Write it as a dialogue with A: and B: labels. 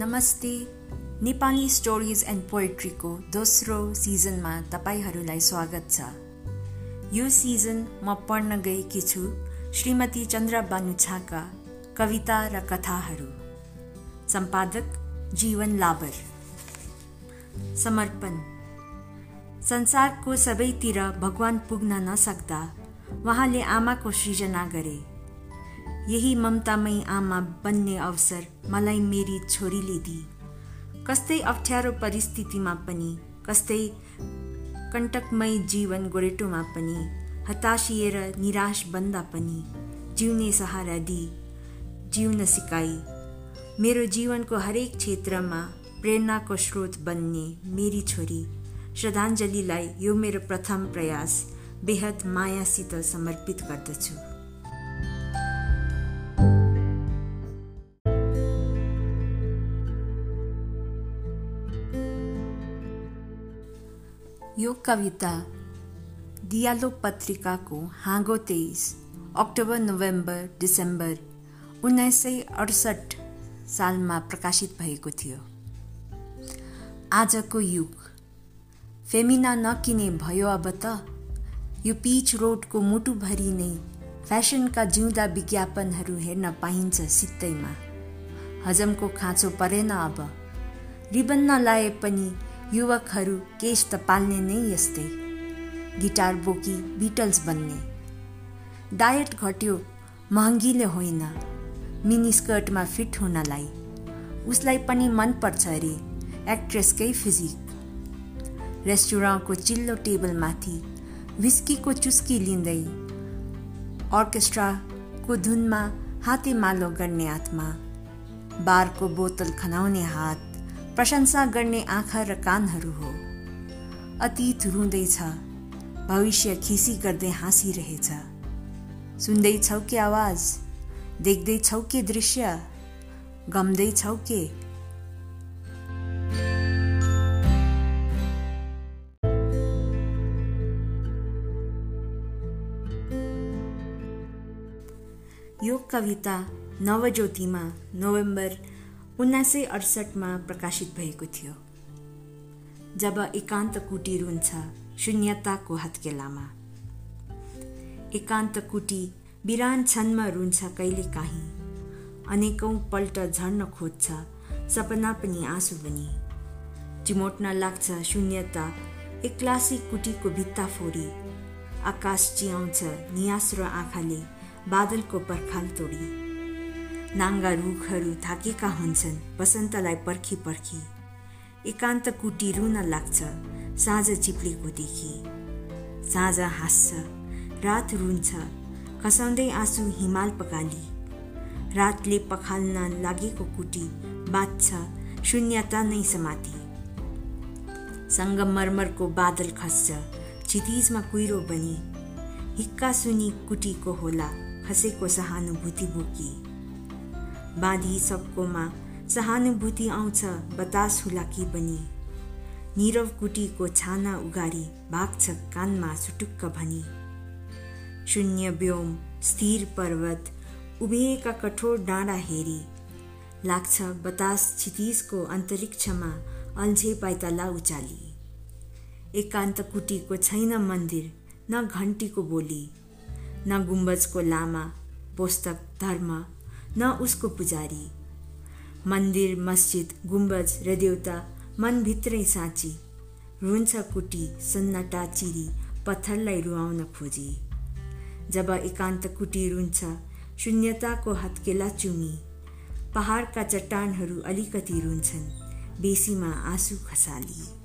A: नमस्ते। Nepali stories and पोएट्रीको दोस्रो सिजनमा तपाईँहरूलाई स्वागत छ। यो सिजन म पढ्न गएकी छु श्रीमती चन्द्र बानुछाका कविता र कथाहरू। सम्पादक जीवन लाबर। समर्पण। संसारको सबैतिर भगवान पुग्न नसक्दा उहाँले आमाको सृजना गरे। यही ममतामय आमा बन्ने अवसर मलाई मेरी छोरीले दि कस्तै अप्ठ्यारो परिस्थितिमा पनि कस्तै कण्टकमय जीवन गोरेटोमा पनि हताशिएर निराश बन्दा पनि जिउने सहारा दि जिउन सिकाई मेरो जीवनको हरेक क्षेत्रमा प्रेरणाको स्रोत बन्ने मेरी छोरी श्रद्धाञ्जलीलाई यो मेरो प्रथम प्रयास बेहद मायासित समर्पित गर्दछु। यो कविता दियालो पत्रिकाको हाँगो तेइस अक्टोबर नोभेम्बर डिसेम्बर उन्नाइस सय अडसठ सालमा प्रकाशित भएको थियो। आजको युग। फेमिना नकिने भयो अब त। यो पिच रोडको मुटुभरि नै फेसनका जिउँदा विज्ञापनहरू हेर्न पाइन्छ सित्तैमा। हजमको खाँचो परेन अब। रिबन नलाए पनि युवकहरू केश त पाल्ने नै यस्तै। गिटार बोकी बिटल्स बन्ने। डायट घट्यो महँगीले होइन। मिनी स्कर्टमा फिट हुनलाई। उसलाई पनि मनपर्छ अरे एक्ट्रेसकै फिजिक। रेस्टुरेन्टको चिल्लो टेबलमाथि विस्कीको चुस्की लिँदै अर्केस्ट्राको धुनमा हातेमालो गर्ने आत्मा बारको बोतल खनाउने हात प्रशंसा गर्ने आँखा र कानहरू हो। अतीत रुँदैछ। भविष्य खिसी गर्दै हाँसिरहेछ। सुन्दैछौ के आवाज़? देख्दैछौ के दृश्य? गम्दैछौ के? यो कविता नवज्योतिमा नोभेम्बर उन्नाइस सय अडसठमा प्रकाशित भएको थियो। जब एकान्त कुटीर हुन्छ शून्यताको हत्केलामा। एकान्त कुटी बिरान क्षणमा रुन्छ कहिले काहीँ। अनेकौँ पल्ट झर्न खोज्छ सपना पनि आँसु बनी चिमोट्न लाग्छ शून्यता एक्लासी कुटीको भित्ता फोरी। आकाश चियाउँछ नियास्रो आँखाले बादलको पर्खाल तोडी। नाङ्गा रुखहरू थाकेका हुन्छन्। वसन्तलाई पर्खी पर्खी। एकान्त कुटी रुन लाग्छ। साँझ चिप्लेको देखि। साँझ हाँस्छ। रात रुन्छ। खसाउँदै आँसु हिमाल पकाली। रातले पखाल्न लागेको कुटी बाँच्छ। शून्यता नै समाति सङ्गमर्मरको बादल खस्छ। क्षितिजमा कुहिरो बनी। हिक्का सुनि कुटीको होला। खसेको सहानुभूति बोकी। बाँधी सबकोमा सहानुभूति आउँछ बतास हुलाकी बनी? निरव कुटीको छाना उगाडी भाग्छ कानमा सुटुक्क भनी। शून्य व्योम स्थिर पर्वत उभिएका कठोर डाँडा हेरी। लाग्छ बतास क्षितिजको अन्तरिक्षमा अल्झे पाइतला उचाली। एकान्त कुटीको छैन मन्दिर न घन्टीको बोली न गुम्बजको लामा पुस्तक धर्म न उसको पुजारी। मन्दिर मस्जिद गुम्बज र देउता मनभित्रै साँची। रुन्छ कुटी सन्नाटा चिरी पत्थरलाई रुवाउन खोजी। जब एकान्त कुटी रुन्छ शून्यताको हत्केला चुमी। पहाडका चट्टानहरू अलिकति रुन्छन् बेसीमा आँसु खसाली।